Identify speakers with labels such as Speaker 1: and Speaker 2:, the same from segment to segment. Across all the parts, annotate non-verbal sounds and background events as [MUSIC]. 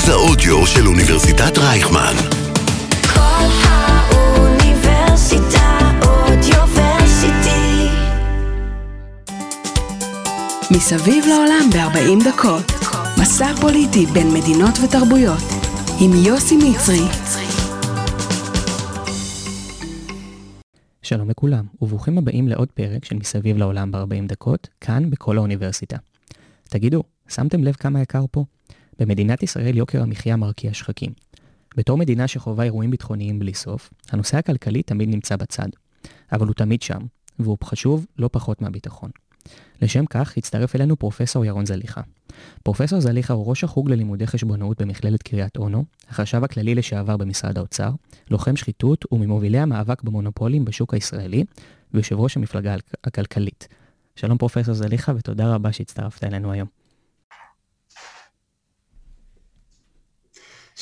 Speaker 1: מרכז האודיו של אוניברסיטת רייכמן.
Speaker 2: כל האוניברסיטה אודיוורסיטי.
Speaker 3: מסביב לעולם ב-40 דקות. מסע פוליטי בין מדינות ותרבויות. עם יוסי מצרי.
Speaker 4: שלום לכולם, וברוכים הבאים לעוד פרק של מסביב לעולם ב-40 דקות, כאן בכל האוניברסיטה. תגידו, שמתם לב כמה יקר פה? במדינת ישראל יוקר המחיה מרקיע שחקים. בתור מדינה שחווה אירועים ביטחוניים בלי סוף, הנושא הכלכלי תמיד נמצא בצד. אבל הוא תמיד שם, והוא חשוב לא פחות מהביטחון. לשם כך הצטרף אלינו פרופסור ירון זליכה. פרופסור זליכה הוא ראש החוג ללימודי חשבונאות במכללת קריית אונו, החשב הכללי לשעבר במשרד האוצר, לוחם שחיתות וממובילי המאבק במונופולים בשוק הישראלי, ויושב ראש המפלגה הכלכלית. שלום פרופסור זליכה ותודה רבה שהצטרפת אלינו היום.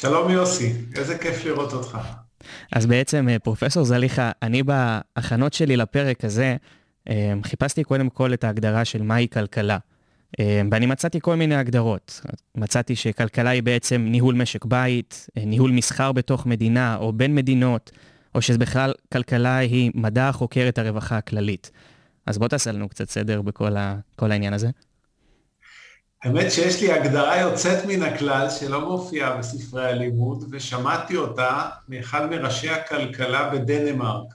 Speaker 5: שלום יוסי, איזה כיף לראות אותך.
Speaker 4: אז בעצם אה, פרופסור זליכה, אני בהכנות שלי לפרק הזה, אה, חיפשתי קודם כל את ההגדרה של מהי כלכלה. אה, ואני מצאתי כל מיני הגדרות. מצאתי שכלכלה היא בעצם ניהול משק בית, ניהול מסחר בתוך מדינה או בין מדינות, או שבכלל כלכלה היא מדע החוקר את הרווחה הכללית. אז בוא תעשה לנו קצת סדר בכל ה, העניין הזה.
Speaker 5: האמת שיש לי הגדרה יוצאת מן הכלל שלא מופיעה בספרי הלימוד, ושמעתי אותה מאחד מראשי הכלכלה בדנמרק.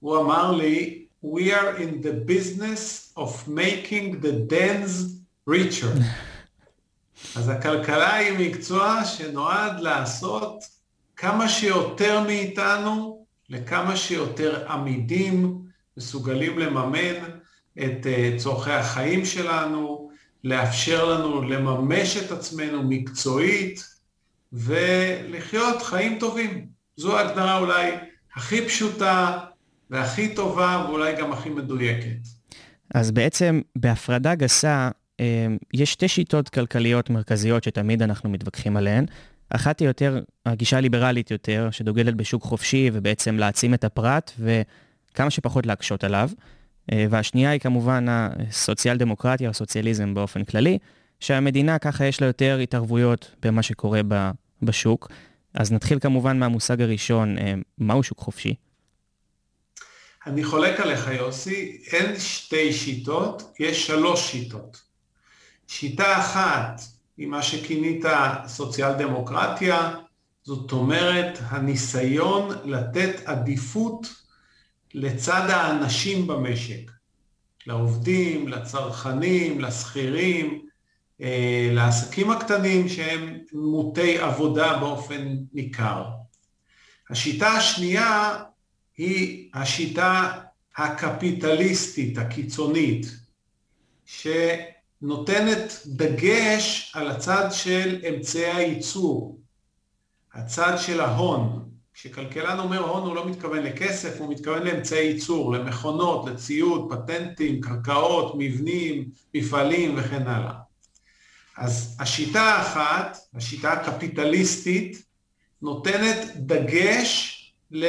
Speaker 5: הוא אמר לי, We are in the business of making the Danes richer. אז הכלכלה היא מקצוע שנועד לעשות כמה שיותר מאיתנו לכמה שיותר עמידים, מסוגלים לממן את uh, צורכי החיים שלנו, לאפשר לנו לממש את עצמנו מקצועית ולחיות חיים טובים. זו ההגדרה אולי הכי פשוטה והכי טובה ואולי גם הכי מדויקת.
Speaker 4: אז בעצם בהפרדה גסה אה, יש שתי שיטות כלכליות מרכזיות שתמיד אנחנו מתווכחים עליהן. אחת היא יותר, הגישה הליברלית יותר, שדוגלת בשוק חופשי ובעצם להעצים את הפרט וכמה שפחות להקשות עליו. אה, והשנייה היא כמובן הסוציאל דמוקרטיה או סוציאליזם באופן כללי, שהמדינה ככה יש לה יותר התערבויות במה שקורה בשוק. אז נתחיל כמובן מהמושג הראשון, אה, מהו שוק חופשי?
Speaker 5: אני חולק עליך יוסי, אין שתי שיטות, יש שלוש שיטות. שיטה אחת היא מה שכינית סוציאל דמוקרטיה, זאת אומרת הניסיון לתת עדיפות לצד האנשים במשק, לעובדים, לצרכנים, לשכירים, אה, לעסקים הקטנים שהם מוטי עבודה באופן ניכר. השיטה השנייה היא השיטה הקפיטליסטית, הקיצונית, שנותנת דגש על הצד של אמצעי הייצור, הצד של ההון, כשכלכלן אומר הון הוא לא מתכוון לכסף, הוא מתכוון לאמצעי ייצור, למכונות, לציוד, פטנטים, קרקעות, מבנים, מפעלים וכן הלאה. אז השיטה האחת, השיטה הקפיטליסטית, נותנת דגש ל...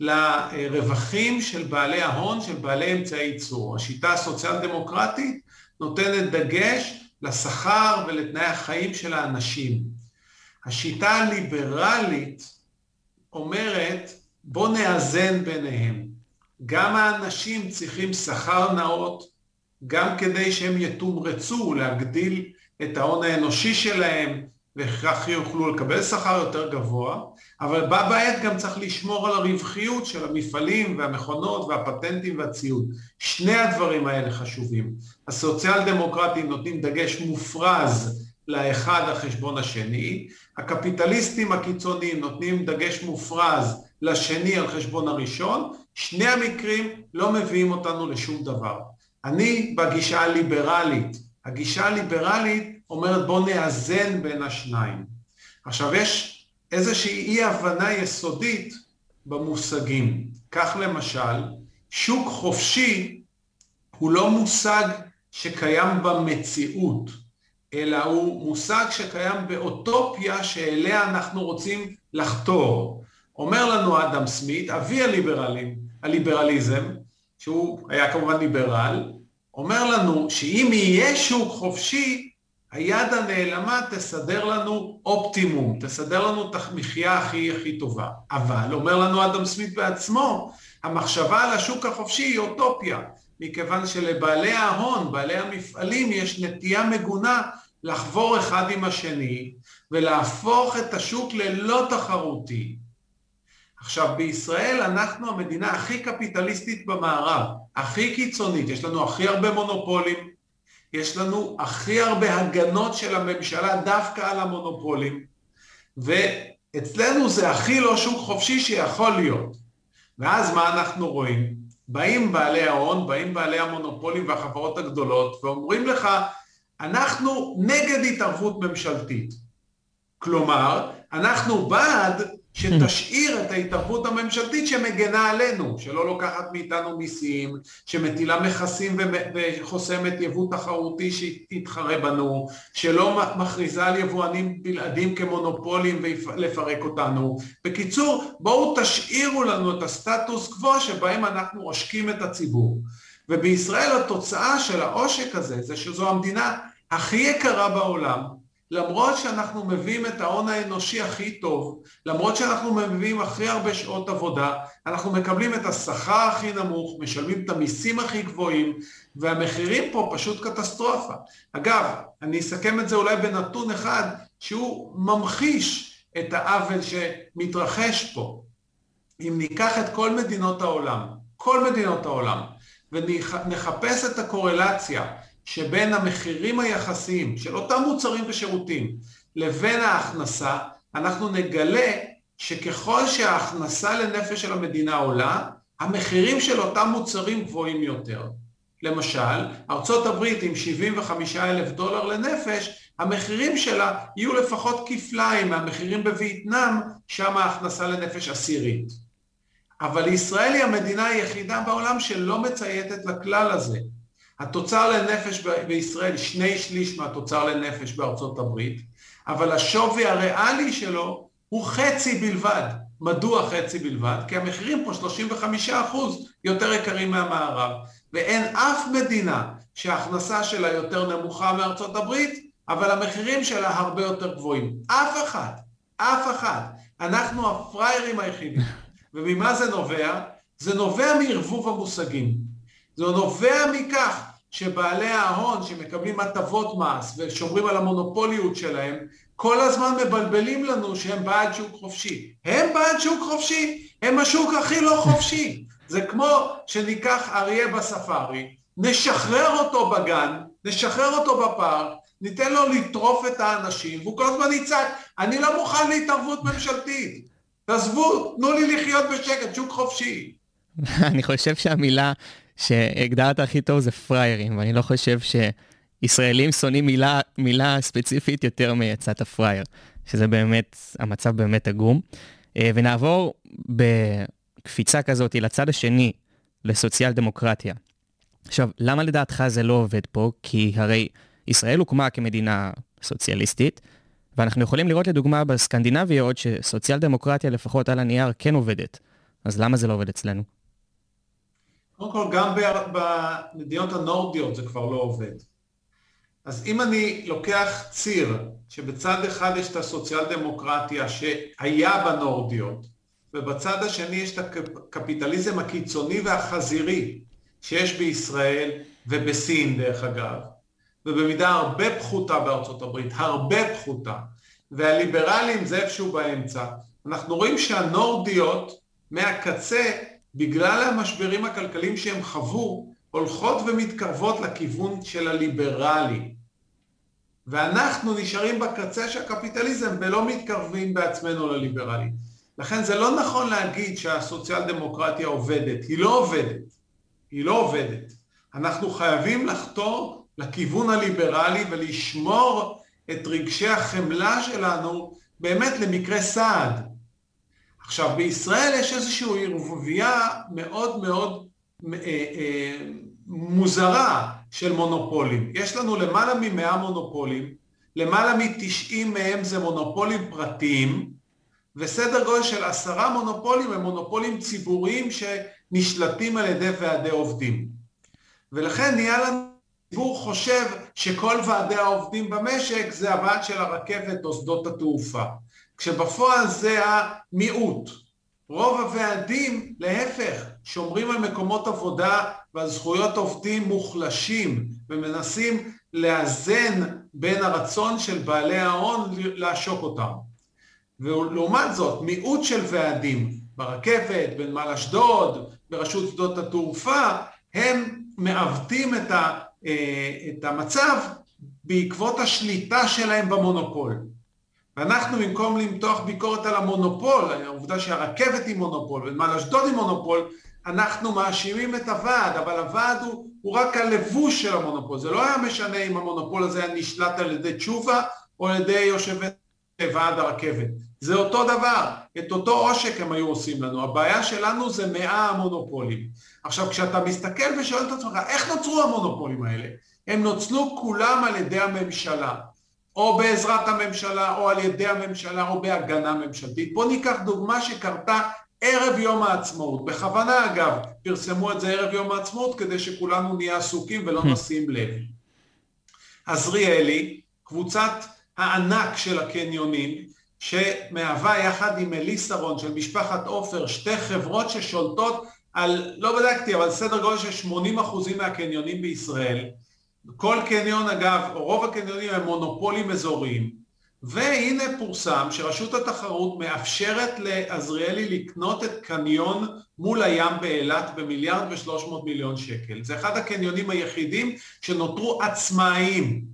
Speaker 5: לרווחים של בעלי ההון, של בעלי אמצעי ייצור. השיטה הסוציאל דמוקרטית נותנת דגש לשכר ולתנאי החיים של האנשים. השיטה הליברלית אומרת, בוא נאזן ביניהם. גם האנשים צריכים שכר נאות, גם כדי שהם יתומרצו להגדיל את ההון האנושי שלהם, וכך יוכלו לקבל שכר יותר גבוה, אבל בה בעת גם צריך לשמור על הרווחיות של המפעלים והמכונות והפטנטים והציוד. שני הדברים האלה חשובים. הסוציאל דמוקרטים נותנים דגש מופרז לאחד על חשבון השני, הקפיטליסטים הקיצוניים נותנים דגש מופרז לשני על חשבון הראשון, שני המקרים לא מביאים אותנו לשום דבר. אני בגישה הליברלית, הגישה הליברלית אומרת בוא נאזן בין השניים. עכשיו יש איזושהי אי הבנה יסודית במושגים. כך למשל, שוק חופשי הוא לא מושג שקיים במציאות. אלא הוא מושג שקיים באוטופיה שאליה אנחנו רוצים לחתור. אומר לנו אדם סמית, אבי הליברלים, הליברליזם, שהוא היה כמובן ליברל, אומר לנו שאם יהיה שוק חופשי, היד הנעלמה תסדר לנו אופטימום, תסדר לנו את המחיה הכי הכי טובה. אבל, אומר לנו אדם סמית בעצמו, המחשבה על השוק החופשי היא אוטופיה, מכיוון שלבעלי ההון, בעלי המפעלים, יש נטייה מגונה לחבור אחד עם השני ולהפוך את השוק ללא תחרותי. עכשיו, בישראל אנחנו המדינה הכי קפיטליסטית במערב, הכי קיצונית, יש לנו הכי הרבה מונופולים, יש לנו הכי הרבה הגנות של הממשלה דווקא על המונופולים, ואצלנו זה הכי לא שוק חופשי שיכול להיות. ואז מה אנחנו רואים? באים בעלי ההון, באים בעלי המונופולים והחברות הגדולות ואומרים לך, אנחנו נגד התערבות ממשלתית. כלומר, אנחנו בעד שתשאיר את ההתערבות הממשלתית שמגנה עלינו, שלא לוקחת מאיתנו מיסים, שמטילה מכסים וחוסמת יבוא תחרותי שיתחרה בנו, שלא מכריזה על יבואנים בלעדים כמונופולים ולפרק אותנו. בקיצור, בואו תשאירו לנו את הסטטוס קוו שבהם אנחנו עושקים את הציבור. ובישראל התוצאה של העושק הזה זה שזו המדינה הכי יקרה בעולם, למרות שאנחנו מביאים את ההון האנושי הכי טוב, למרות שאנחנו מביאים הכי הרבה שעות עבודה, אנחנו מקבלים את השכר הכי נמוך, משלמים את המיסים הכי גבוהים, והמחירים פה פשוט קטסטרופה. אגב, אני אסכם את זה אולי בנתון אחד, שהוא ממחיש את העוול שמתרחש פה. אם ניקח את כל מדינות העולם, כל מדינות העולם, ונחפש את הקורלציה שבין המחירים היחסיים של אותם מוצרים ושירותים לבין ההכנסה, אנחנו נגלה שככל שההכנסה לנפש של המדינה עולה, המחירים של אותם מוצרים גבוהים יותר. למשל, ארצות הברית עם 75 אלף דולר לנפש, המחירים שלה יהיו לפחות כפליים מהמחירים בווייטנאם, שם ההכנסה לנפש עשירית. אבל ישראל היא המדינה היחידה בעולם שלא מצייתת לכלל הזה. התוצר לנפש בישראל שני שליש מהתוצר לנפש בארצות הברית, אבל השווי הריאלי שלו הוא חצי בלבד. מדוע חצי בלבד? כי המחירים פה 35% יותר יקרים מהמערב, ואין אף מדינה שההכנסה שלה יותר נמוכה מארצות הברית, אבל המחירים שלה הרבה יותר גבוהים. אף אחד, אף אחד. אנחנו הפראיירים היחידים. [LAUGHS] וממה זה נובע? זה נובע מערבוב המושגים. זה נובע מכך שבעלי ההון שמקבלים הטבות מס ושומרים על המונופוליות שלהם, כל הזמן מבלבלים לנו שהם בעד שוק חופשי. הם בעד שוק חופשי, הם השוק הכי לא חופשי. זה כמו שניקח אריה בספארי, נשחרר אותו בגן, נשחרר אותו בפארק, ניתן לו לטרוף את האנשים, והוא כל הזמן יצעק, אני לא מוכן להתערבות ממשלתית. תעזבו, תנו לי לחיות בשקט, שוק חופשי. [LAUGHS]
Speaker 4: אני חושב שהמילה שהגדרת הכי טוב זה פריירים, ואני לא חושב שישראלים שונאים מילה, מילה ספציפית יותר מיצאת פרייר, שזה באמת, המצב באמת עגום. אה, ונעבור בקפיצה כזאת לצד השני, לסוציאל דמוקרטיה. עכשיו, למה לדעתך זה לא עובד פה? כי הרי ישראל הוקמה כמדינה סוציאליסטית, ואנחנו יכולים לראות לדוגמה בסקנדינביות שסוציאל דמוקרטיה לפחות על הנייר כן עובדת. אז למה זה לא עובד אצלנו?
Speaker 5: קודם כל, גם במדינות הנורדיות זה כבר לא עובד. אז אם אני לוקח ציר, שבצד אחד יש את הסוציאל דמוקרטיה שהיה בנורדיות, ובצד השני יש את הקפיטליזם הקיצוני והחזירי שיש בישראל ובסין דרך אגב, ובמידה הרבה פחותה בארצות הברית, הרבה פחותה, והליברלים זה איפשהו באמצע. אנחנו רואים שהנורדיות מהקצה בגלל המשברים הכלכליים שהם חוו, הולכות ומתקרבות לכיוון של הליברלי. ואנחנו נשארים בקצה של הקפיטליזם ולא מתקרבים בעצמנו לליברלי. לכן זה לא נכון להגיד שהסוציאל דמוקרטיה עובדת, היא לא עובדת, היא לא עובדת. אנחנו חייבים לחתור לכיוון הליברלי ולשמור את רגשי החמלה שלנו באמת למקרה סעד. עכשיו, בישראל יש איזושהי ערבוביה מאוד מאוד אה, אה, מוזרה של מונופולים. יש לנו למעלה ממאה מונופולים, למעלה מתשעים מהם זה מונופולים פרטיים, וסדר גודל של עשרה מונופולים הם מונופולים ציבוריים שנשלטים על ידי ועדי עובדים. ולכן נהיה לנו הציבור חושב שכל ועדי העובדים במשק זה הוועד של הרכבת או שדות התעופה, כשבפועל זה המיעוט. רוב הוועדים, להפך, שומרים על מקומות עבודה ועל זכויות עובדים מוחלשים ומנסים לאזן בין הרצון של בעלי ההון לעשוק אותם. ולעומת זאת, מיעוט של ועדים ברכבת, בנמל אשדוד, ברשות שדות התעופה, הם מעוותים את, ה, אה, את המצב בעקבות השליטה שלהם במונופול. ואנחנו במקום למתוח ביקורת על המונופול, העובדה שהרכבת היא מונופול ונמל אשדוד היא מונופול, אנחנו מאשימים את הוועד, אבל הוועד הוא, הוא רק הלבוש של המונופול, זה לא היה משנה אם המונופול הזה היה נשלט על ידי תשובה או על ידי יושבי ועד הרכבת, זה אותו דבר, את אותו עושק הם היו עושים לנו, הבעיה שלנו זה מאה המונופולים. עכשיו כשאתה מסתכל ושואל את עצמך, איך נוצרו המונופולים האלה? הם נוצלו כולם על ידי הממשלה, או בעזרת הממשלה, או על ידי הממשלה, או בהגנה ממשלתית. בואו ניקח דוגמה שקרתה ערב יום העצמאות. בכוונה אגב, פרסמו את זה ערב יום העצמאות כדי שכולנו נהיה עסוקים ולא נשים לב. עזריאלי, קבוצת הענק של הקניונים, שמהווה יחד עם אליסרון של משפחת עופר, שתי חברות ששולטות על, לא בדקתי, אבל סדר גודל של 80% מהקניונים בישראל. כל קניון אגב, או רוב הקניונים הם מונופולים אזוריים. והנה פורסם שרשות התחרות מאפשרת לעזריאלי לקנות את קניון מול הים באילת במיליארד ושלוש מאות מיליון שקל. זה אחד הקניונים היחידים שנותרו עצמאיים.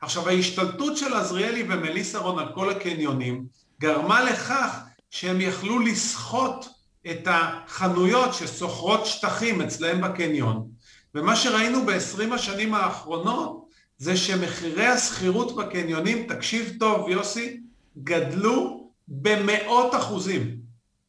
Speaker 5: עכשיו ההשתלטות של עזריאלי ומליסרון על כל הקניונים גרמה לכך שהם יכלו לסחוט את החנויות ששוכרות שטחים אצלהם בקניון. ומה שראינו בעשרים השנים האחרונות זה שמחירי השכירות בקניונים, תקשיב טוב יוסי, גדלו במאות אחוזים.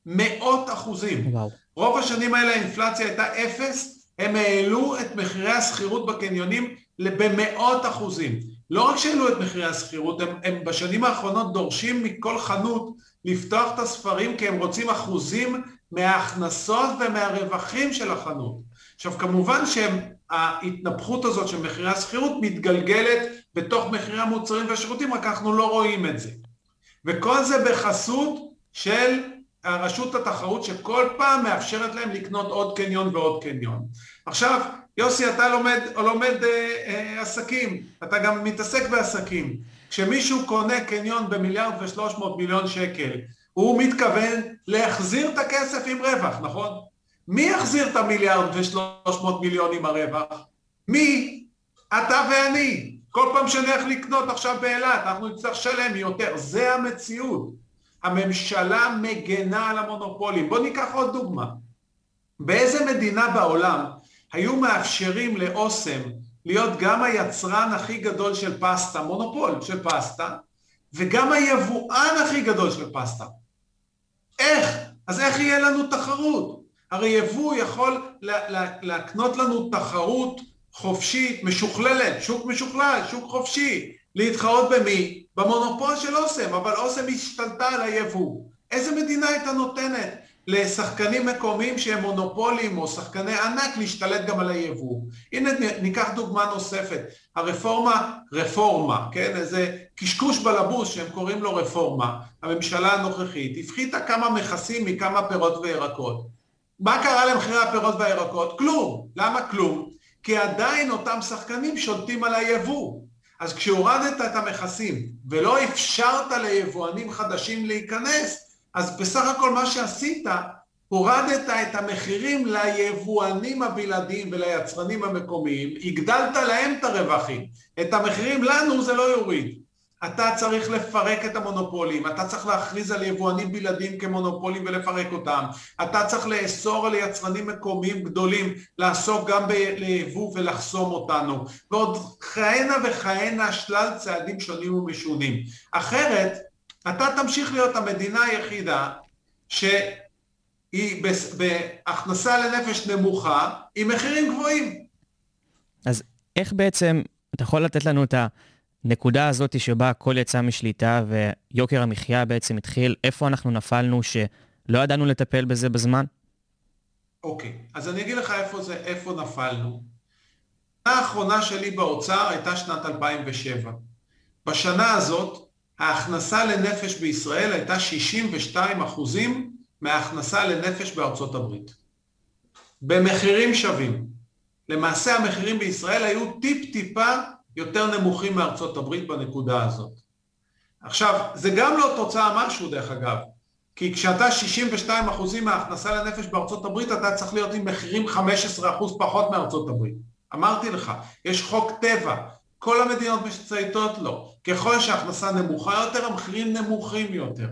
Speaker 5: מאות אחוזים. וואו. רוב השנים האלה האינפלציה הייתה אפס, הם העלו את מחירי השכירות בקניונים במאות אחוזים. לא רק שהעלו את מחירי השכירות, הם, הם בשנים האחרונות דורשים מכל חנות לפתוח את הספרים כי הם רוצים אחוזים מההכנסות ומהרווחים של החנות. עכשיו כמובן שההתנפחות הזאת של מחירי השכירות מתגלגלת בתוך מחירי המוצרים והשירותים, רק אנחנו לא רואים את זה. וכל זה בחסות של רשות התחרות שכל פעם מאפשרת להם לקנות עוד קניון ועוד קניון. עכשיו, יוסי, אתה לומד, לומד אה, אה, עסקים, אתה גם מתעסק בעסקים. כשמישהו קונה קניון במיליארד ושלוש מאות מיליון שקל, הוא מתכוון להחזיר את הכסף עם רווח, נכון? מי יחזיר את המיליארד ושלוש מאות מיליון עם הרווח? מי? אתה ואני. כל פעם שנלך לקנות עכשיו באילת, אנחנו נצטרך לשלם יותר. זה המציאות. הממשלה מגנה על המונופולים. בואו ניקח עוד דוגמה. באיזה מדינה בעולם היו מאפשרים לאוסם להיות גם היצרן הכי גדול של פסטה, מונופול של פסטה, וגם היבואן הכי גדול של פסטה? איך? אז איך יהיה לנו תחרות? הרי יבוא יכול להקנות לנו תחרות חופשית, משוכללת, שוק משוכלל, שוק חופשי, להתחרות במי? במונופול של אוסם, אבל אוסם השתלטה על היבוא. איזה מדינה הייתה נותנת לשחקנים מקומיים שהם מונופולים או שחקני ענק להשתלט גם על היבוא? הנה ניקח דוגמה נוספת, הרפורמה, רפורמה, כן? איזה קשקוש בלבוש שהם קוראים לו רפורמה, הממשלה הנוכחית הפחיתה כמה מכסים מכמה פירות וירקות. מה קרה למחירי הפירות והירקות? כלום. למה כלום? כי עדיין אותם שחקנים שולטים על היבוא. אז כשהורדת את המכסים ולא אפשרת ליבואנים חדשים להיכנס, אז בסך הכל מה שעשית, הורדת את המחירים ליבואנים הבלעדיים וליצרנים המקומיים, הגדלת להם את הרווחים. את המחירים לנו זה לא יוריד. אתה צריך לפרק את המונופולים, אתה צריך להכריז על יבואנים בלעדיים כמונופולים ולפרק אותם, אתה צריך לאסור על יצרנים מקומיים גדולים לעסוק גם ביבוא ולחסום אותנו, ועוד כהנה וכהנה שלל צעדים שונים ומשונים. אחרת, אתה תמשיך להיות המדינה היחידה שהיא בהכנסה לנפש נמוכה עם מחירים גבוהים.
Speaker 4: אז איך בעצם, אתה יכול לתת לנו את. הנקודה הזאת שבה הכל יצא משליטה ויוקר המחיה בעצם התחיל, איפה אנחנו נפלנו שלא ידענו לטפל בזה בזמן?
Speaker 5: אוקיי, אז אני אגיד לך איפה זה, איפה נפלנו. האחרונה שלי באוצר הייתה שנת 2007. בשנה הזאת ההכנסה לנפש בישראל הייתה 62 אחוזים מההכנסה לנפש בארצות הברית. במחירים שווים. למעשה המחירים בישראל היו טיפ-טיפה יותר נמוכים מארצות הברית בנקודה הזאת. עכשיו, זה גם לא תוצאה משהו דרך אגב, כי כשאתה 62 אחוזים מההכנסה לנפש בארצות הברית, אתה צריך להיות עם מחירים 15 אחוז פחות מארצות הברית. אמרתי לך, יש חוק טבע, כל המדינות מצייתות לו. ככל שההכנסה נמוכה יותר, המחירים נמוכים יותר.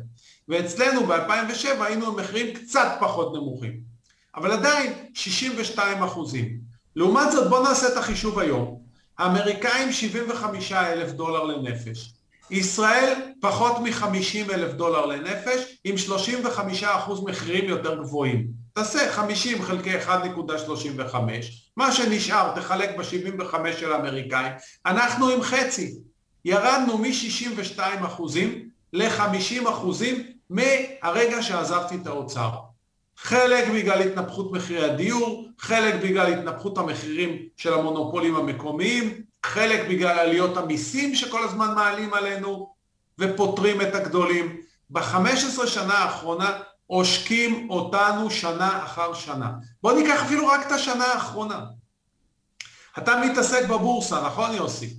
Speaker 5: ואצלנו ב-2007 היינו במחירים קצת פחות נמוכים. אבל עדיין 62 אחוזים. לעומת זאת, בואו נעשה את החישוב היום. האמריקאים 75 אלף דולר לנפש. ישראל פחות מ-50 אלף דולר לנפש, עם 35 אחוז מחירים יותר גבוהים. תעשה 50 חלקי 1.35, מה שנשאר תחלק ב-75 של האמריקאים, אנחנו עם חצי. ירדנו מ-62 אחוזים ל-50 אחוזים מהרגע שעזבתי את האוצר. חלק בגלל התנפחות מחירי הדיור, חלק בגלל התנפחות המחירים של המונופולים המקומיים, חלק בגלל עליות המיסים שכל הזמן מעלים עלינו ופותרים את הגדולים. ב-15 שנה האחרונה עושקים אותנו שנה אחר שנה. בוא ניקח אפילו רק את השנה האחרונה. אתה מתעסק בבורסה, נכון יוסי?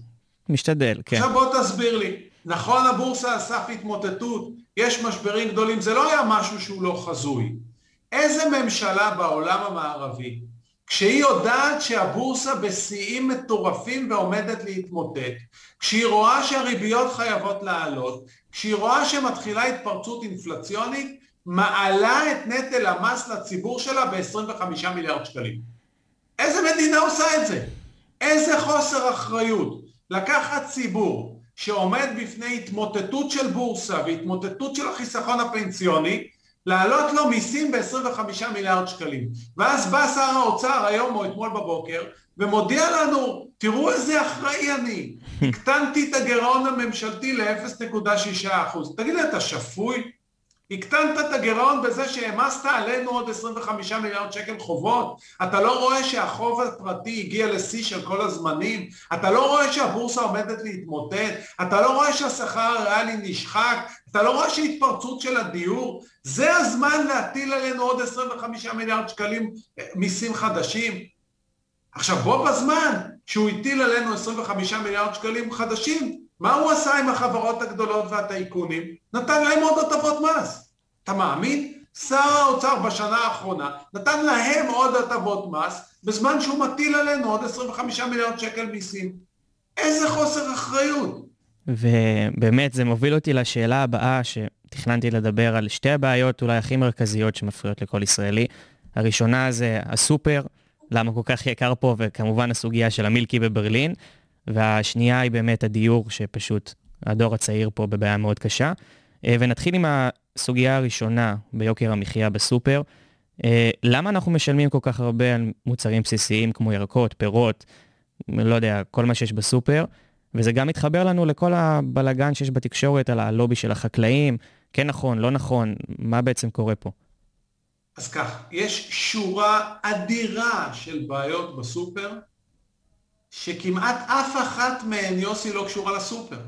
Speaker 4: משתדל, כן.
Speaker 5: עכשיו בוא תסביר לי. נכון הבורסה על סף התמוטטות, יש משברים גדולים, זה לא היה משהו שהוא לא חזוי. איזה ממשלה בעולם המערבי, כשהיא יודעת שהבורסה בשיאים מטורפים ועומדת להתמוטט, כשהיא רואה שהריביות חייבות לעלות, כשהיא רואה שמתחילה התפרצות אינפלציונית, מעלה את נטל המס לציבור שלה ב-25 מיליארד שקלים. איזה מדינה עושה את זה? איזה חוסר אחריות לקחת ציבור שעומד בפני התמוטטות של בורסה והתמוטטות של החיסכון הפנסיוני, להעלות לו מיסים ב-25 מיליארד שקלים. ואז בא שר האוצר היום או אתמול בבוקר ומודיע לנו, תראו איזה אחראי אני, [LAUGHS] הקטנתי את הגירעון הממשלתי ל-0.6%. תגיד לי, אתה שפוי? הקטנת את הגירעון בזה שהעמסת עלינו עוד 25 מיליארד שקל חובות? אתה לא רואה שהחוב הפרטי הגיע לשיא של כל הזמנים? אתה לא רואה שהבורסה עומדת להתמוטט? אתה לא רואה שהשכר הריאלי נשחק? אתה לא רואה שהתפרצות של הדיור? זה הזמן להטיל עלינו עוד 25 מיליארד שקלים אה, מיסים חדשים? עכשיו בוא בזמן שהוא הטיל עלינו 25 מיליארד שקלים חדשים, מה הוא עשה עם החברות הגדולות והטייקונים? נתן להם עוד הטבות מס. אתה מאמין? שר האוצר בשנה האחרונה נתן להם עוד הטבות מס בזמן שהוא מטיל עלינו עוד 25 מיליארד שקל מיסים. איזה חוסר אחריות.
Speaker 4: ובאמת זה מוביל אותי לשאלה הבאה שתכננתי לדבר על שתי הבעיות אולי הכי מרכזיות שמפריעות לכל ישראלי. הראשונה זה הסופר, למה כל כך יקר פה, וכמובן הסוגיה של המילקי בברלין. והשנייה היא באמת הדיור, שפשוט הדור הצעיר פה בבעיה מאוד קשה. אה, ונתחיל עם הסוגיה הראשונה ביוקר המחיה בסופר. אה, למה אנחנו משלמים כל כך הרבה על מוצרים בסיסיים כמו ירקות, פירות, לא יודע, כל מה שיש בסופר? וזה גם מתחבר לנו לכל הבלגן שיש בתקשורת על הלובי של החקלאים, כן נכון, לא נכון, מה בעצם קורה פה?
Speaker 5: אז כך, יש שורה אדירה של בעיות בסופר, שכמעט אף אחת מהן, יוסי, לא קשורה לסופר.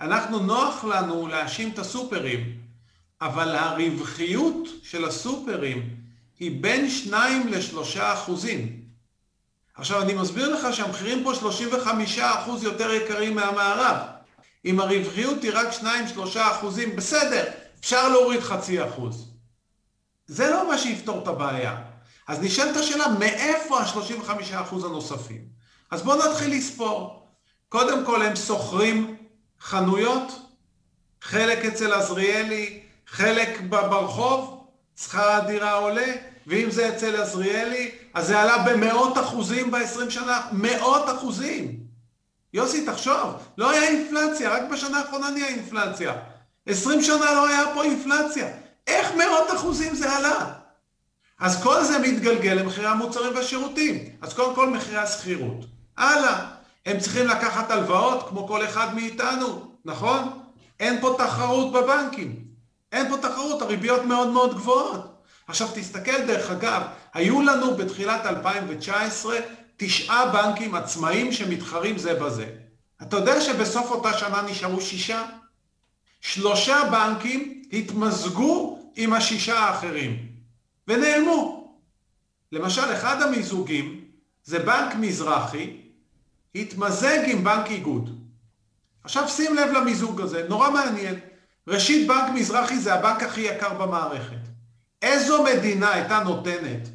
Speaker 5: אנחנו, נוח לנו להאשים את הסופרים, אבל הרווחיות של הסופרים היא בין 2 ל-3 אחוזים. עכשיו, אני מסביר לך שהמחירים פה 35 אחוז יותר יקרים מהמערב. אם הרווחיות היא רק 2-3 אחוזים, בסדר, אפשר להוריד חצי אחוז. זה לא מה שיפתור את הבעיה. אז נשאלת השאלה, מאיפה ה-35 אחוז הנוספים? אז בואו נתחיל לספור. קודם כל הם שוכרים חנויות, חלק אצל עזריאלי, חלק ברחוב, שכר הדירה עולה, ואם זה אצל עזריאלי, אז זה עלה במאות אחוזים ב-20 שנה, מאות אחוזים. יוסי, תחשוב, לא היה אינפלציה, רק בשנה האחרונה נהיה אינפלציה. 20 שנה לא היה פה אינפלציה. איך מאות אחוזים זה עלה? אז כל זה מתגלגל למחירי המוצרים והשירותים. אז קודם כל מחירי השכירות. הלאה. הם צריכים לקחת הלוואות כמו כל אחד מאיתנו, נכון? אין פה תחרות בבנקים. אין פה תחרות, הריביות מאוד מאוד גבוהות. עכשיו תסתכל דרך אגב, היו לנו בתחילת 2019 תשעה בנקים עצמאיים שמתחרים זה בזה. אתה יודע שבסוף אותה שנה נשארו שישה? שלושה בנקים התמזגו עם השישה האחרים ונעלמו. למשל, אחד המיזוגים זה בנק מזרחי, התמזג עם בנק איגוד. עכשיו שים לב למיזוג הזה, נורא מעניין. ראשית, בנק מזרחי זה הבנק הכי יקר במערכת. איזו מדינה הייתה נותנת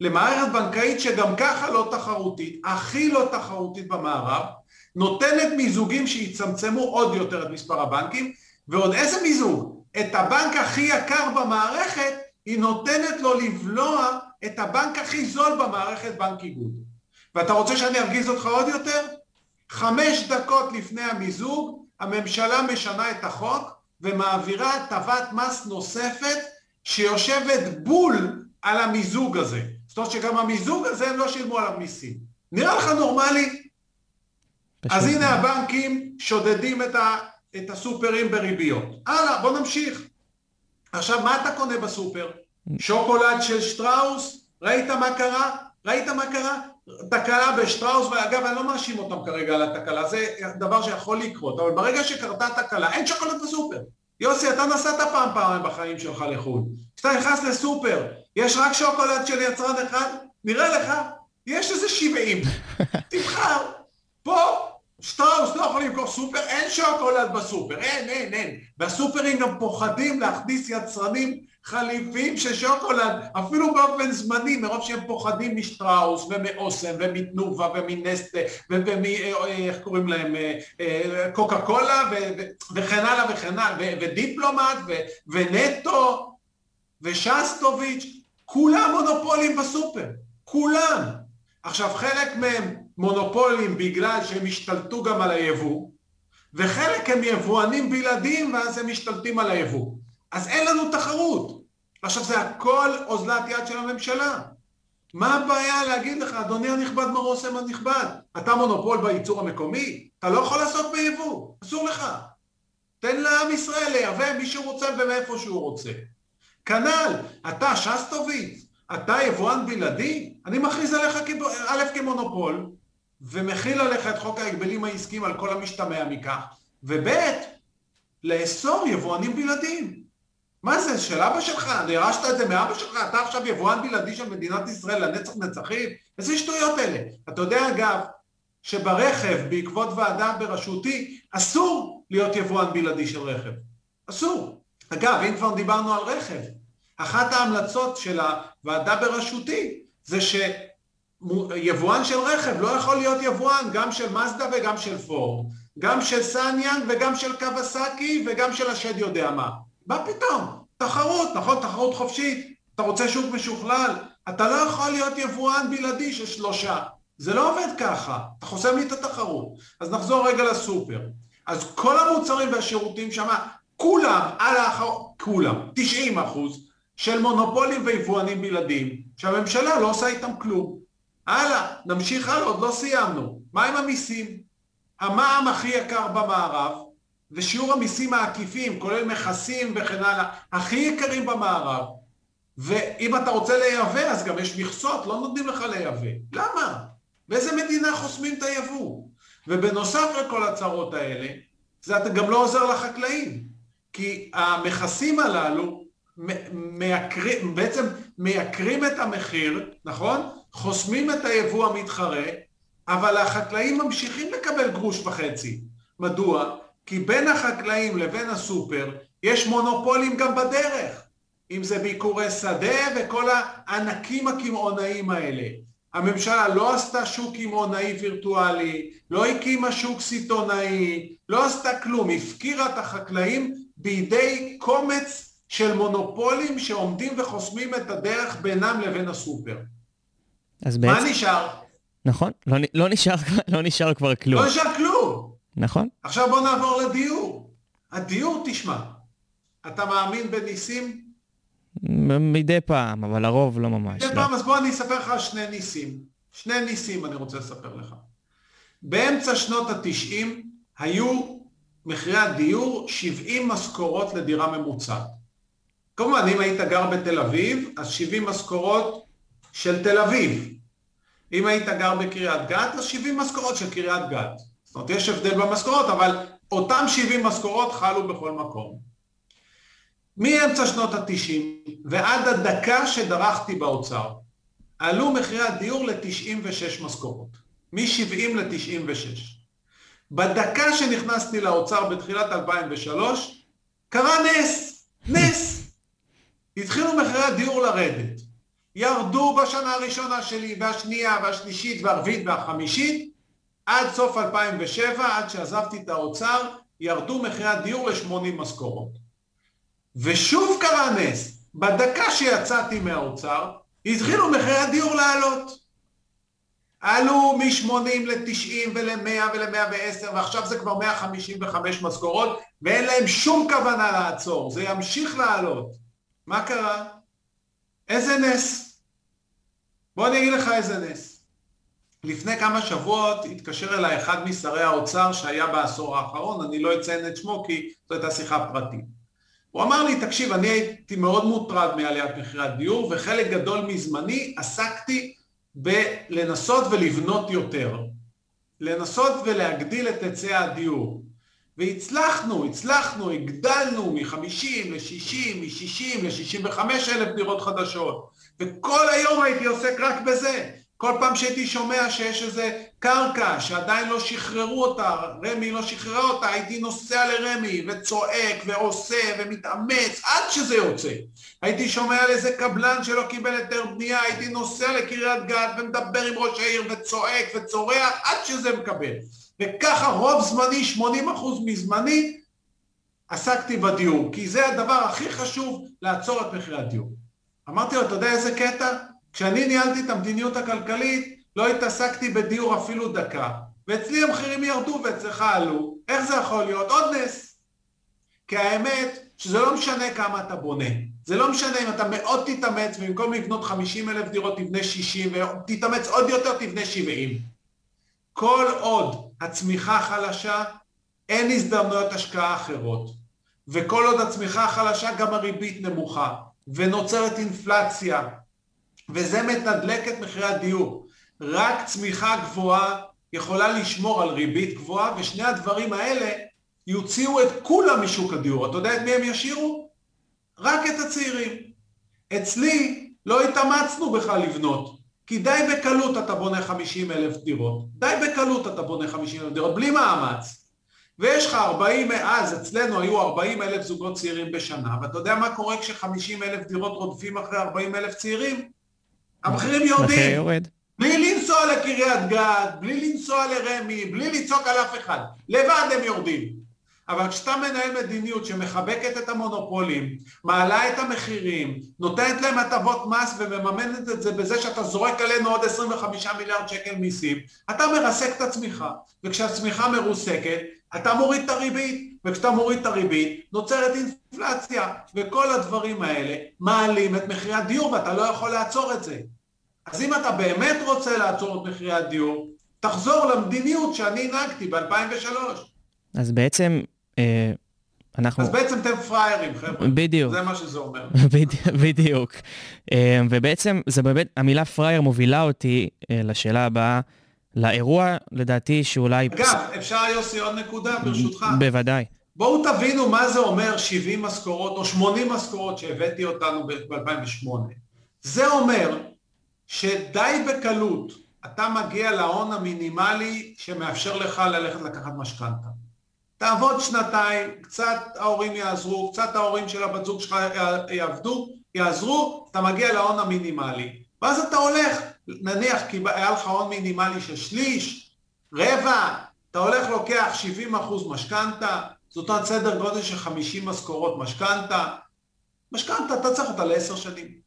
Speaker 5: למערכת בנקאית שגם ככה לא תחרותית, הכי לא תחרותית במערב, נותנת מיזוגים שיצמצמו עוד יותר את מספר הבנקים, ועוד איזה מיזוג? את הבנק הכי יקר במערכת, היא נותנת לו לבלוע את הבנק הכי זול במערכת, בנק איגוד. ואתה רוצה שאני ארגיז אותך עוד יותר? חמש דקות לפני המיזוג, הממשלה משנה את החוק ומעבירה הטבת מס נוספת שיושבת בול על המיזוג הזה. זאת אומרת שגם המיזוג הזה הם לא שילמו עליו מיסים. נראה לך נורמלי? אז הנה הבנקים שודדים את, ה, את הסופרים בריביות. הלאה, בוא נמשיך. עכשיו, מה אתה קונה בסופר? שוקולד של שטראוס? ראית מה קרה? ראית מה קרה? תקלה בשטראוס, ואגב, אני לא מאשים אותם כרגע על התקלה, זה דבר שיכול לקרות, אבל ברגע שקרתה תקלה, אין שוקולד בסופר. יוסי, אתה נסעת פעם פעמיים בחיים שלך לחו"ל. כשאתה נכנס לסופר, יש רק שוקולד של יצרן אחד? נראה לך, יש איזה 70. [LAUGHS] תבחר. פה שטראוס לא יכול למכור סופר, אין שוקולד בסופר, אין, אין, אין. והסופרים גם פוחדים להכניס יצרנים חליפים של שוקולד, אפילו באופן זמני, מרוב שהם פוחדים משטראוס ומאוסם ומתנובה ומנסטה ומ... איך קוראים להם? קוקה קולה וכן הלאה וכן הלאה, ודיפלומט ונטו ושסטוביץ', כולם מונופולים בסופר, כולם. עכשיו חלק מהם מונופולים בגלל שהם השתלטו גם על היבוא, וחלק הם יבואנים בלעדיים ואז הם משתלטים על היבוא. אז אין לנו תחרות. עכשיו זה הכל אוזלת יד של הממשלה. מה הבעיה להגיד לך, אדוני הנכבד מר אוסם הנכבד, אתה מונופול בייצור המקומי, אתה לא יכול לעשות ביבוא, אסור לך. תן לעם ישראל לייבא מי שהוא רוצה ומאיפה שהוא רוצה. כנ"ל, אתה שסטוביץ, אתה יבואן בלעדי, אני מכריז עליך א' כמונופול, ומכיל עליך את חוק ההגבלים העסקיים על כל המשתמע מכך, וב' לאסור יבואנים בלעדיים. מה זה, של אבא שלך? ירשת את זה מאבא שלך? אתה עכשיו יבואן בלעדי של מדינת ישראל לנצח נצחים? איזה שטויות אלה? אתה יודע אגב, שברכב, בעקבות ועדה בראשותי, אסור להיות יבואן בלעדי של רכב. אסור. אגב, אם כבר דיברנו על רכב, אחת ההמלצות של הוועדה בראשותי זה שיבואן של רכב לא יכול להיות יבואן גם של מזדה וגם של פורד, גם של סניאנג וגם של קווסקי וגם של השד יודע מה. מה פתאום? תחרות, נכון? תחרות חופשית. אתה רוצה שוק משוכלל? אתה לא יכול להיות יבואן בלעדי של שלושה. זה לא עובד ככה, אתה חוסם לי את התחרות. אז נחזור רגע לסופר. אז כל המוצרים והשירותים שם, כולם, על האחרון, כולם, 90 אחוז, של מונופולים ויבואנים בלעדיים, שהממשלה לא עושה איתם כלום. הלאה, נמשיך הלאה, עוד לא סיימנו. מה עם המיסים? המע"מ הכי יקר במערב, ושיעור המיסים העקיפים, כולל מכסים וכן הלאה, הכי יקרים במערב. ואם אתה רוצה לייבא, אז גם יש מכסות, לא נותנים לך לייבא. למה? באיזה מדינה חוסמים את היבוא? ובנוסף לכל הצרות האלה, זה גם לא עוזר לחקלאים. כי המכסים הללו מייקרים, בעצם מייקרים את המחיר, נכון? חוסמים את היבוא המתחרה, אבל החקלאים ממשיכים לקבל גרוש וחצי. מדוע? כי בין החקלאים לבין הסופר יש מונופולים גם בדרך, אם זה ביקורי שדה וכל הענקים הקמעונאים האלה. הממשלה לא עשתה שוק קמעונאי וירטואלי, לא הקימה שוק סיטונאי, לא עשתה כלום, הפקירה את החקלאים בידי קומץ של מונופולים שעומדים וחוסמים את הדרך בינם לבין הסופר.
Speaker 4: אז בעצם...
Speaker 5: מה נשאר?
Speaker 4: נכון, לא, לא, נשאר, לא נשאר כבר כלום.
Speaker 5: לא נשאר כלום.
Speaker 4: נכון.
Speaker 5: עכשיו בוא נעבור לדיור. הדיור, תשמע, אתה מאמין בניסים?
Speaker 4: מדי פעם, אבל לרוב לא ממש.
Speaker 5: מדי לא. פעם, אז בוא אני אספר לך על שני ניסים. שני ניסים אני רוצה לספר לך. באמצע שנות התשעים היו מחירי הדיור 70 משכורות לדירה ממוצעת. כמובן, אם היית גר בתל אביב, אז 70 משכורות של תל אביב. אם היית גר בקריית גת, אז 70 משכורות של קריית גת. זאת אומרת, יש הבדל במשכורות, אבל אותם 70 משכורות חלו בכל מקום. מאמצע שנות ה-90 ועד הדקה שדרכתי באוצר, עלו מחירי הדיור ל-96 משכורות. מ-70 ל-96. בדקה שנכנסתי לאוצר בתחילת 2003, קרה נס, נס. התחילו מחירי הדיור לרדת. ירדו בשנה הראשונה שלי, והשנייה, והשלישית, והרביעית, והחמישית, עד סוף 2007, עד שעזבתי את האוצר, ירדו מחירי הדיור ל-80 משכורות. ושוב קרה נס, בדקה שיצאתי מהאוצר, התחילו מחירי הדיור לעלות. עלו מ-80 ל-90 ול-100 ול-110, ועכשיו זה כבר 155 משכורות, ואין להם שום כוונה לעצור, זה ימשיך לעלות. מה קרה? איזה נס. בוא אני אגיד לך איזה נס. לפני כמה שבועות התקשר אליי אחד משרי האוצר שהיה בעשור האחרון, אני לא אציין את שמו כי זו הייתה שיחה פרטית. הוא אמר לי, תקשיב, אני הייתי מאוד מוטרד מעליית מחירי הדיור, וחלק גדול מזמני עסקתי בלנסות ולבנות יותר. לנסות ולהגדיל את היצע הדיור. והצלחנו, הצלחנו, הגדלנו מ-50 ל-60, מ-60 ל-65 אלף דירות חדשות. וכל היום הייתי עוסק רק בזה. כל פעם שהייתי שומע שיש איזה קרקע שעדיין לא שחררו אותה, רמ"י לא שחררה אותה, הייתי נוסע לרמ"י וצועק ועושה ומתאמץ עד שזה יוצא. הייתי שומע על איזה קבלן שלא קיבל היתר בנייה, הייתי נוסע לקריית גת ומדבר עם ראש העיר וצועק וצורח עד שזה מקבל. וככה רוב זמני, 80% מזמני, עסקתי בדיור, כי זה הדבר הכי חשוב לעצור את מחירי הדיור. אמרתי לו, אתה יודע איזה קטע? כשאני ניהלתי את המדיניות הכלכלית, לא התעסקתי בדיור אפילו דקה. ואצלי המחירים ירדו ואצלך עלו. איך זה יכול להיות? עוד נס. כי האמת, שזה לא משנה כמה אתה בונה. זה לא משנה אם אתה מאוד תתאמץ, ובמקום לבנות 50 אלף דירות תבנה 60, ותתאמץ עוד יותר תבנה 70. כל עוד הצמיחה חלשה, אין הזדמנויות השקעה אחרות. וכל עוד הצמיחה חלשה, גם הריבית נמוכה. ונוצרת אינפלציה, וזה מתדלק את מחירי הדיור. רק צמיחה גבוהה יכולה לשמור על ריבית גבוהה, ושני הדברים האלה יוציאו את כולם משוק הדיור. אתה יודע את מי הם ישאירו? רק את הצעירים. אצלי לא התאמצנו בכלל לבנות, כי די בקלות אתה בונה 50 אלף דירות. די בקלות אתה בונה 50 אלף דירות, בלי מאמץ. ויש לך 40, אז אצלנו היו 40 אלף זוגות צעירים בשנה, ואתה יודע מה קורה כש-50 אלף דירות רודפים אחרי 40 אלף צעירים? המחירים יורדים.
Speaker 4: יורד.
Speaker 5: בלי לנסוע לקריית גת, בלי לנסוע לרמי, בלי לצעוק על אף אחד. לבד הם יורדים. אבל כשאתה מנהל מדיניות שמחבקת את המונופולים, מעלה את המחירים, נותנת להם הטבות מס ומממנת את זה בזה שאתה זורק עלינו עוד 25 מיליארד שקל מיסים, אתה מרסק את הצמיחה, וכשהצמיחה מרוסקת, אתה מוריד את הריבית, וכשאתה מוריד את הריבית, נוצרת אינפלציה, וכל הדברים האלה מעלים את מחירי הדיור, ואתה לא יכול לעצור את זה. אז אם אתה באמת רוצה לעצור את מחירי הדיור, תחזור למדיניות שאני הנהגתי ב-2003.
Speaker 4: אז בעצם אה, אנחנו...
Speaker 5: אז בעצם אתם פראיירים, חבר'ה.
Speaker 4: בדיוק.
Speaker 5: זה מה שזה אומר. [LAUGHS]
Speaker 4: בדיוק. אה, ובעצם, זה באמת, המילה פראייר מובילה אותי אה, לשאלה הבאה, לאירוע, לדעתי, שאולי...
Speaker 5: אגב, אפשר, יוסי, עוד נקודה, ברשותך.
Speaker 4: בוודאי.
Speaker 5: בואו תבינו מה זה אומר 70 משכורות או 80 משכורות שהבאתי אותנו ב-2008. זה אומר שדי בקלות אתה מגיע להון המינימלי שמאפשר לך ללכת לקחת משכנתה. תעבוד שנתיים, קצת ההורים יעזרו, קצת ההורים של הבת זוג שלך יעבדו, יעזרו, אתה מגיע להון המינימלי. ואז אתה הולך, נניח כי היה לך הון מינימלי של שליש, רבע, אתה הולך לוקח 70 אחוז משכנתה, זאת אומרת סדר גודל של 50 משכורות משכנתה. משכנתה, אתה צריך אותה לעשר שנים.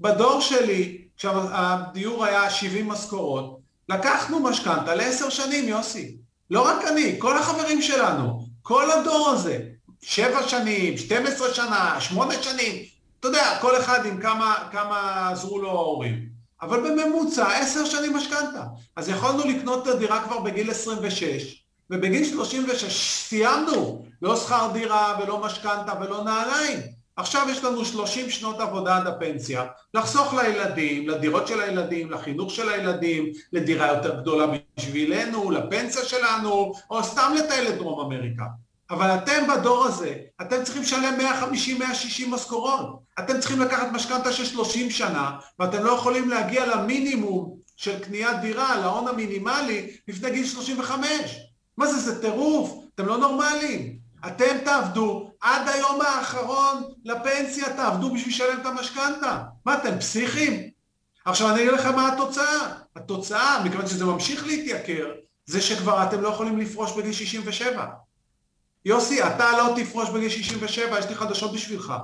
Speaker 5: בדור שלי, כשהדיור היה 70 משכורות, לקחנו משכנתה לעשר שנים, יוסי. לא רק אני, כל החברים שלנו, כל הדור הזה, שבע שנים, 12 שנה, שמונה שנים, אתה יודע, כל אחד עם כמה, כמה עזרו לו ההורים. אבל בממוצע עשר שנים משכנתה. אז יכולנו לקנות את הדירה כבר בגיל 26, ובגיל 36 סיימנו. לא שכר דירה ולא משכנתה ולא נעליים. עכשיו יש לנו 30 שנות עבודה עד הפנסיה, לחסוך לילדים, לדירות של הילדים, לחינוך של הילדים, לדירה יותר גדולה בשבילנו, לפנסיה שלנו, או סתם לטייל לדרום אמריקה. אבל אתם בדור הזה, אתם צריכים לשלם 150-160 משכורות. אתם צריכים לקחת משכנתה של 30 שנה, ואתם לא יכולים להגיע למינימום של קניית דירה, להון המינימלי, לפני גיל 35. מה זה, זה טירוף, אתם לא נורמליים. אתם תעבדו עד היום האחרון לפנסיה, תעבדו בשביל לשלם את המשכנתה. מה, אתם פסיכים? עכשיו אני אגיד לכם מה התוצאה. התוצאה, מכיוון שזה ממשיך להתייקר, זה שכבר אתם לא יכולים לפרוש בגיל 67. יוסי, אתה לא תפרוש בגיל 67, יש לי חדשות בשבילך.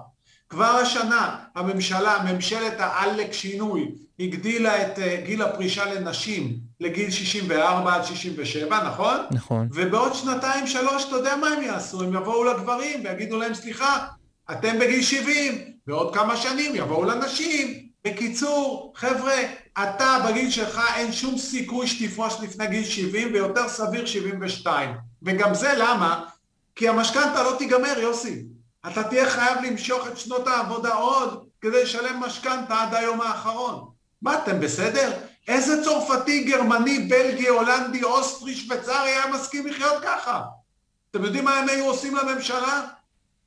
Speaker 5: כבר השנה הממשלה, ממשלת העלק שינוי, הגדילה את אה, גיל הפרישה לנשים לגיל 64 עד 67, נכון?
Speaker 4: נכון.
Speaker 5: ובעוד שנתיים שלוש, אתה יודע מה הם יעשו? הם יבואו לגברים ויגידו להם, סליחה, אתם בגיל 70, בעוד כמה שנים יבואו לנשים. בקיצור, חבר'ה, אתה בגיל שלך אין שום סיכוי שתפרוש לפני גיל 70, ויותר סביר 72. וגם זה למה? כי המשכנתה לא תיגמר, יוסי. אתה תהיה חייב למשוך את שנות העבודה עוד כדי לשלם משכנתה עד היום האחרון. מה, אתם בסדר? איזה צרפתי, גרמני, בלגי, הולנדי, אוסטרי, שוויצרי היה מסכים לחיות ככה? אתם יודעים מה הם היו עושים לממשלה?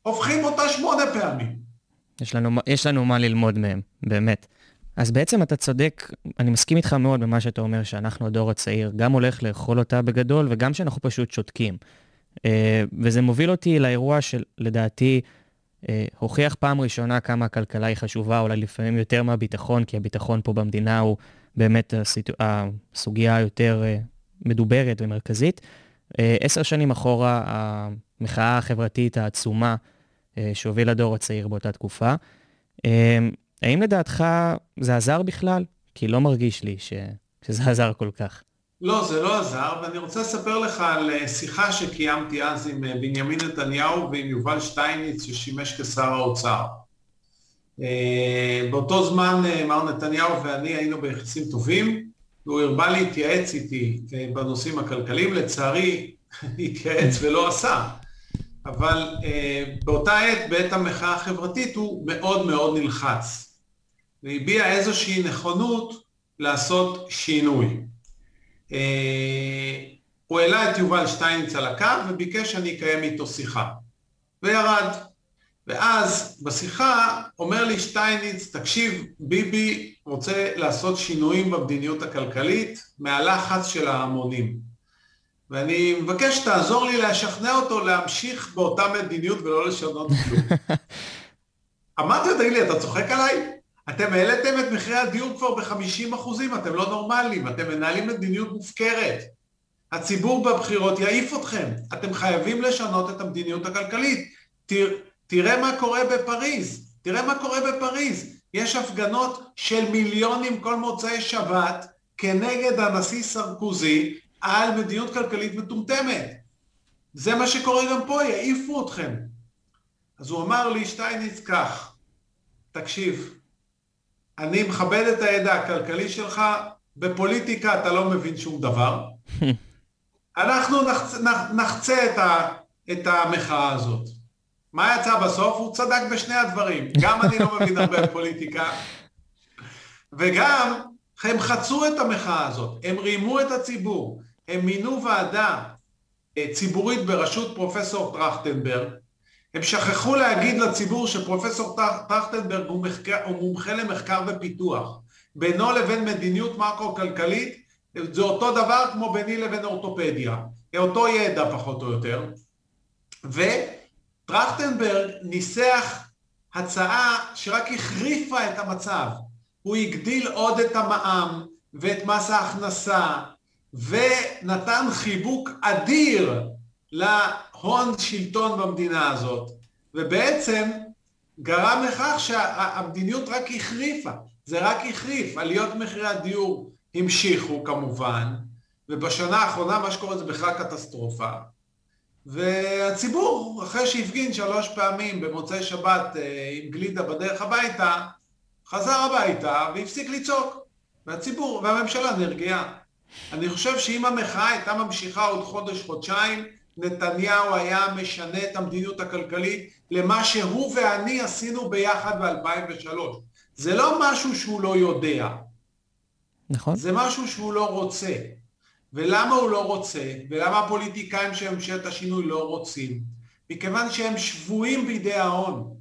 Speaker 5: הופכים אותה שמונה פעמים.
Speaker 4: יש לנו, יש לנו מה ללמוד מהם, באמת. אז בעצם אתה צודק, אני מסכים איתך מאוד במה שאתה אומר, שאנחנו הדור הצעיר, גם הולך לאכול אותה בגדול, וגם שאנחנו פשוט שותקים. אה, וזה מוביל אותי לאירוע שלדעתי אה, הוכיח פעם ראשונה כמה הכלכלה היא חשובה, אולי לפעמים יותר מהביטחון, כי הביטחון פה במדינה הוא באמת הסיטו... הסוגיה היותר אה, מדוברת ומרכזית. עשר שנים אחורה, המחאה החברתית העצומה שהוביל הדור הצעיר באותה תקופה. האם לדעתך זה עזר בכלל? כי לא מרגיש לי ש... שזה עזר כל כך.
Speaker 5: לא, זה לא עזר, ואני רוצה לספר לך על אה, שיחה שקיימתי אז עם אה, בנימין נתניהו ועם יובל שטייניץ ששימש כשר האוצר. אה, באותו זמן מר נתניהו ואני היינו ביחסים טובים, והוא הרבה להתייעץ איתי בנושאים הכלכליים, לצערי [LAUGHS] התייעץ ולא עשה, אבל באותה עת, בעת המחאה החברתית, הוא מאוד מאוד נלחץ, והביע איזושהי נכונות לעשות שינוי. אה, הוא העלה את יובל שטייניץ על הקו וביקש שאני אקיים איתו שיחה. וירד. ואז בשיחה אומר לי שטייניץ, תקשיב, ביבי רוצה לעשות שינויים במדיניות הכלכלית מהלחץ של ההמונים. ואני מבקש שתעזור לי לשכנע אותו להמשיך באותה מדיניות ולא לשנות כלום. [LAUGHS] אמרתי לו, תגיד לי, אתה צוחק עליי? אתם העליתם את מחירי הדיור כבר ב-50 אחוזים, אתם לא נורמליים, אתם מנהלים מדיניות מופקרת. הציבור בבחירות יעיף אתכם, אתם חייבים לשנות את המדיניות הכלכלית. תרא, תראה מה קורה בפריז, תראה מה קורה בפריז. יש הפגנות של מיליונים כל מוצאי שבת כנגד הנשיא סרקוזי על מדיניות כלכלית מטומטמת. זה מה שקורה גם פה, יעיפו אתכם. אז הוא אמר לי, שטייניץ, כך, תקשיב, אני מכבד את הידע הכלכלי שלך, בפוליטיקה אתה לא מבין שום דבר. [LAUGHS] אנחנו נחצה, נחצה את, ה, את המחאה הזאת. מה יצא בסוף? הוא צדק בשני הדברים. גם אני לא מבין הרבה בפוליטיקה, וגם הם חצו את המחאה הזאת, הם רימו את הציבור, הם מינו ועדה אה, ציבורית בראשות פרופסור טרכטנברג, הם שכחו להגיד לציבור שפרופסור טרכטנברג הוא, הוא מומחה למחקר ופיתוח. בינו לבין מדיניות מקרו-כלכלית זה אותו דבר כמו ביני לבין אורתופדיה. אותו ידע פחות או יותר. וטרכטנברג ניסח הצעה שרק החריפה את המצב. הוא הגדיל עוד את המע"מ ואת מס ההכנסה ונתן חיבוק אדיר להון שלטון במדינה הזאת, ובעצם גרם לכך שהמדיניות רק החריפה, זה רק החריף, עליות מחירי הדיור המשיכו כמובן, ובשנה האחרונה מה שקורה זה בכלל קטסטרופה, והציבור, אחרי שהפגין שלוש פעמים במוצאי שבת אה, עם גלידה בדרך הביתה, חזר הביתה והפסיק לצעוק, והציבור והממשלה נרגעה. אני חושב שאם המחאה הייתה ממשיכה עוד חודש, חודשיים, נתניהו היה משנה את המדיניות הכלכלית למה שהוא ואני עשינו ביחד ב-2003. זה לא משהו שהוא לא יודע,
Speaker 4: נכון.
Speaker 5: זה משהו שהוא לא רוצה. ולמה הוא לא רוצה? ולמה הפוליטיקאים של ממשלת השינוי לא רוצים? מכיוון שהם שבויים בידי ההון.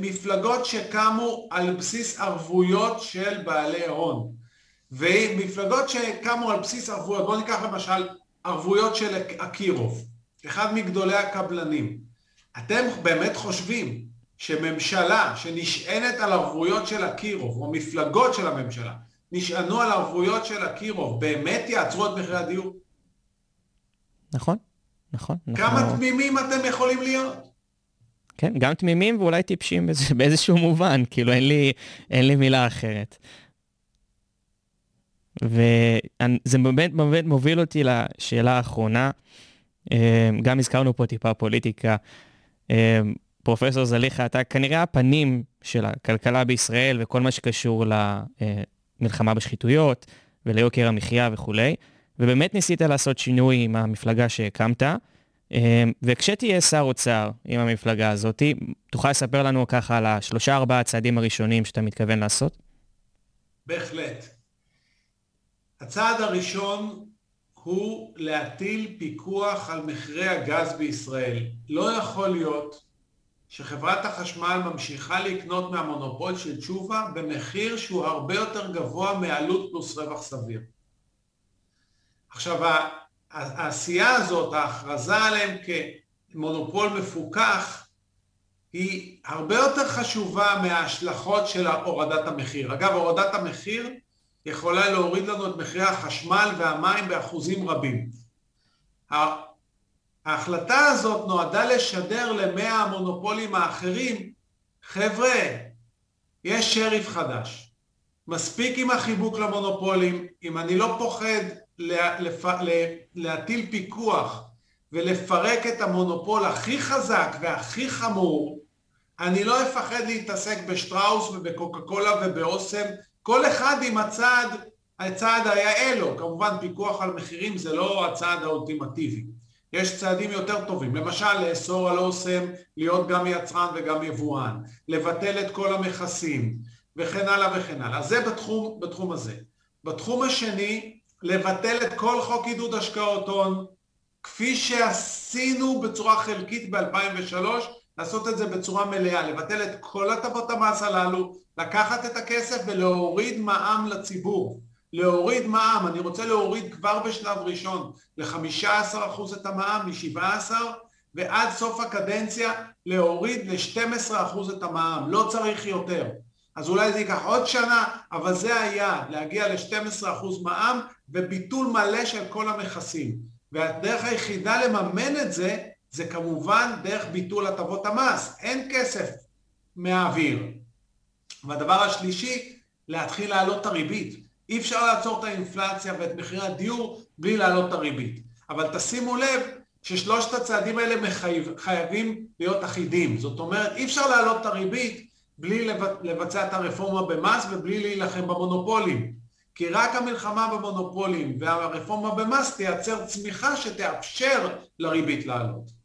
Speaker 5: מפלגות שקמו על בסיס ערבויות של בעלי הון. ומפלגות שקמו על בסיס ערבויות, בואו ניקח למשל ערבויות של אקירוב, אחד מגדולי הקבלנים. אתם באמת חושבים שממשלה שנשענת על ערבויות של אקירוב, או מפלגות של הממשלה, נשענו על ערבויות של אקירוב, באמת יעצרו את מחירי הדיור?
Speaker 4: נכון, נכון.
Speaker 5: כמה
Speaker 4: אנחנו-
Speaker 5: תמימים אתם יכולים להיות?
Speaker 4: כן, גם תמימים ואולי טיפשים באיזשהו מובן, כאילו אין לי, אין לי מילה אחרת. וזה באמת, באמת מוביל אותי לשאלה האחרונה. אה, גם הזכרנו פה טיפה פוליטיקה. אה, פרופסור זליכה, אתה כנראה הפנים של הכלכלה בישראל וכל מה שקשור למלחמה בשחיתויות וליוקר המחיה וכולי, ובאמת ניסית לעשות שינוי עם המפלגה שהקמת. אה, וכשתהיה שר אוצר עם המפלגה הזאת, תוכל לספר לנו ככה על השלושה ארבעה הצעדים הראשונים שאתה מתכוון לעשות?
Speaker 5: בהחלט. הצעד הראשון הוא להטיל פיקוח על מחירי הגז בישראל. לא יכול להיות שחברת החשמל ממשיכה לקנות מהמונופול של תשובה במחיר שהוא הרבה יותר גבוה מעלות פלוס רווח סביר. עכשיו, העשייה הזאת, ההכרזה עליהם כמונופול מפוקח, היא הרבה יותר חשובה מההשלכות של הורדת המחיר. אגב, הורדת המחיר יכולה להוריד לנו את מחירי החשמל והמים באחוזים רבים. ההחלטה הזאת נועדה לשדר למאה המונופולים האחרים, חבר'ה, יש שריף חדש. מספיק עם החיבוק למונופולים, אם אני לא פוחד לה, להטיל פיקוח ולפרק את המונופול הכי חזק והכי חמור, אני לא אפחד להתעסק בשטראוס ובקוקה קולה ובאוסם, כל אחד עם הצעד, הצעד היאה לו, כמובן פיקוח על מחירים זה לא הצעד האולטימטיבי. יש צעדים יותר טובים, למשל לאסור על אוסם להיות גם יצרן וגם יבואן, לבטל את כל המכסים וכן הלאה וכן הלאה. זה בתחום, בתחום הזה. בתחום השני, לבטל את כל חוק עידוד השקעות הון, כפי שעשינו בצורה חלקית ב-2003, לעשות את זה בצורה מלאה, לבטל את כל הטבות המס הללו, לקחת את הכסף ולהוריד מע"מ לציבור. להוריד מע"מ, אני רוצה להוריד כבר בשלב ראשון ל-15% את המע"מ, מ-17%, ועד סוף הקדנציה להוריד ל-12% את המע"מ, לא צריך יותר. אז אולי זה ייקח עוד שנה, אבל זה היה, להגיע ל-12% מע"מ וביטול מלא של כל המכסים. והדרך היחידה לממן את זה, זה כמובן דרך ביטול הטבות המס. אין כסף מהאוויר. והדבר השלישי, להתחיל להעלות את הריבית. אי אפשר לעצור את האינפלציה ואת מחירי הדיור בלי להעלות את הריבית. אבל תשימו לב ששלושת הצעדים האלה מחייב, חייבים להיות אחידים. זאת אומרת, אי אפשר להעלות את הריבית בלי לבצע את הרפורמה במס ובלי להילחם במונופולים. כי רק המלחמה במונופולים והרפורמה במס תייצר צמיחה שתאפשר לריבית לעלות.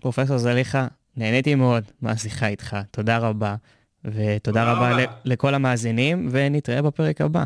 Speaker 4: פרופסור זליכה, נהניתי מאוד מהשיחה איתך, תודה רבה. ותודה
Speaker 5: תודה
Speaker 4: רבה
Speaker 5: רבה.
Speaker 4: לכל המאזינים, ונתראה בפרק הבא.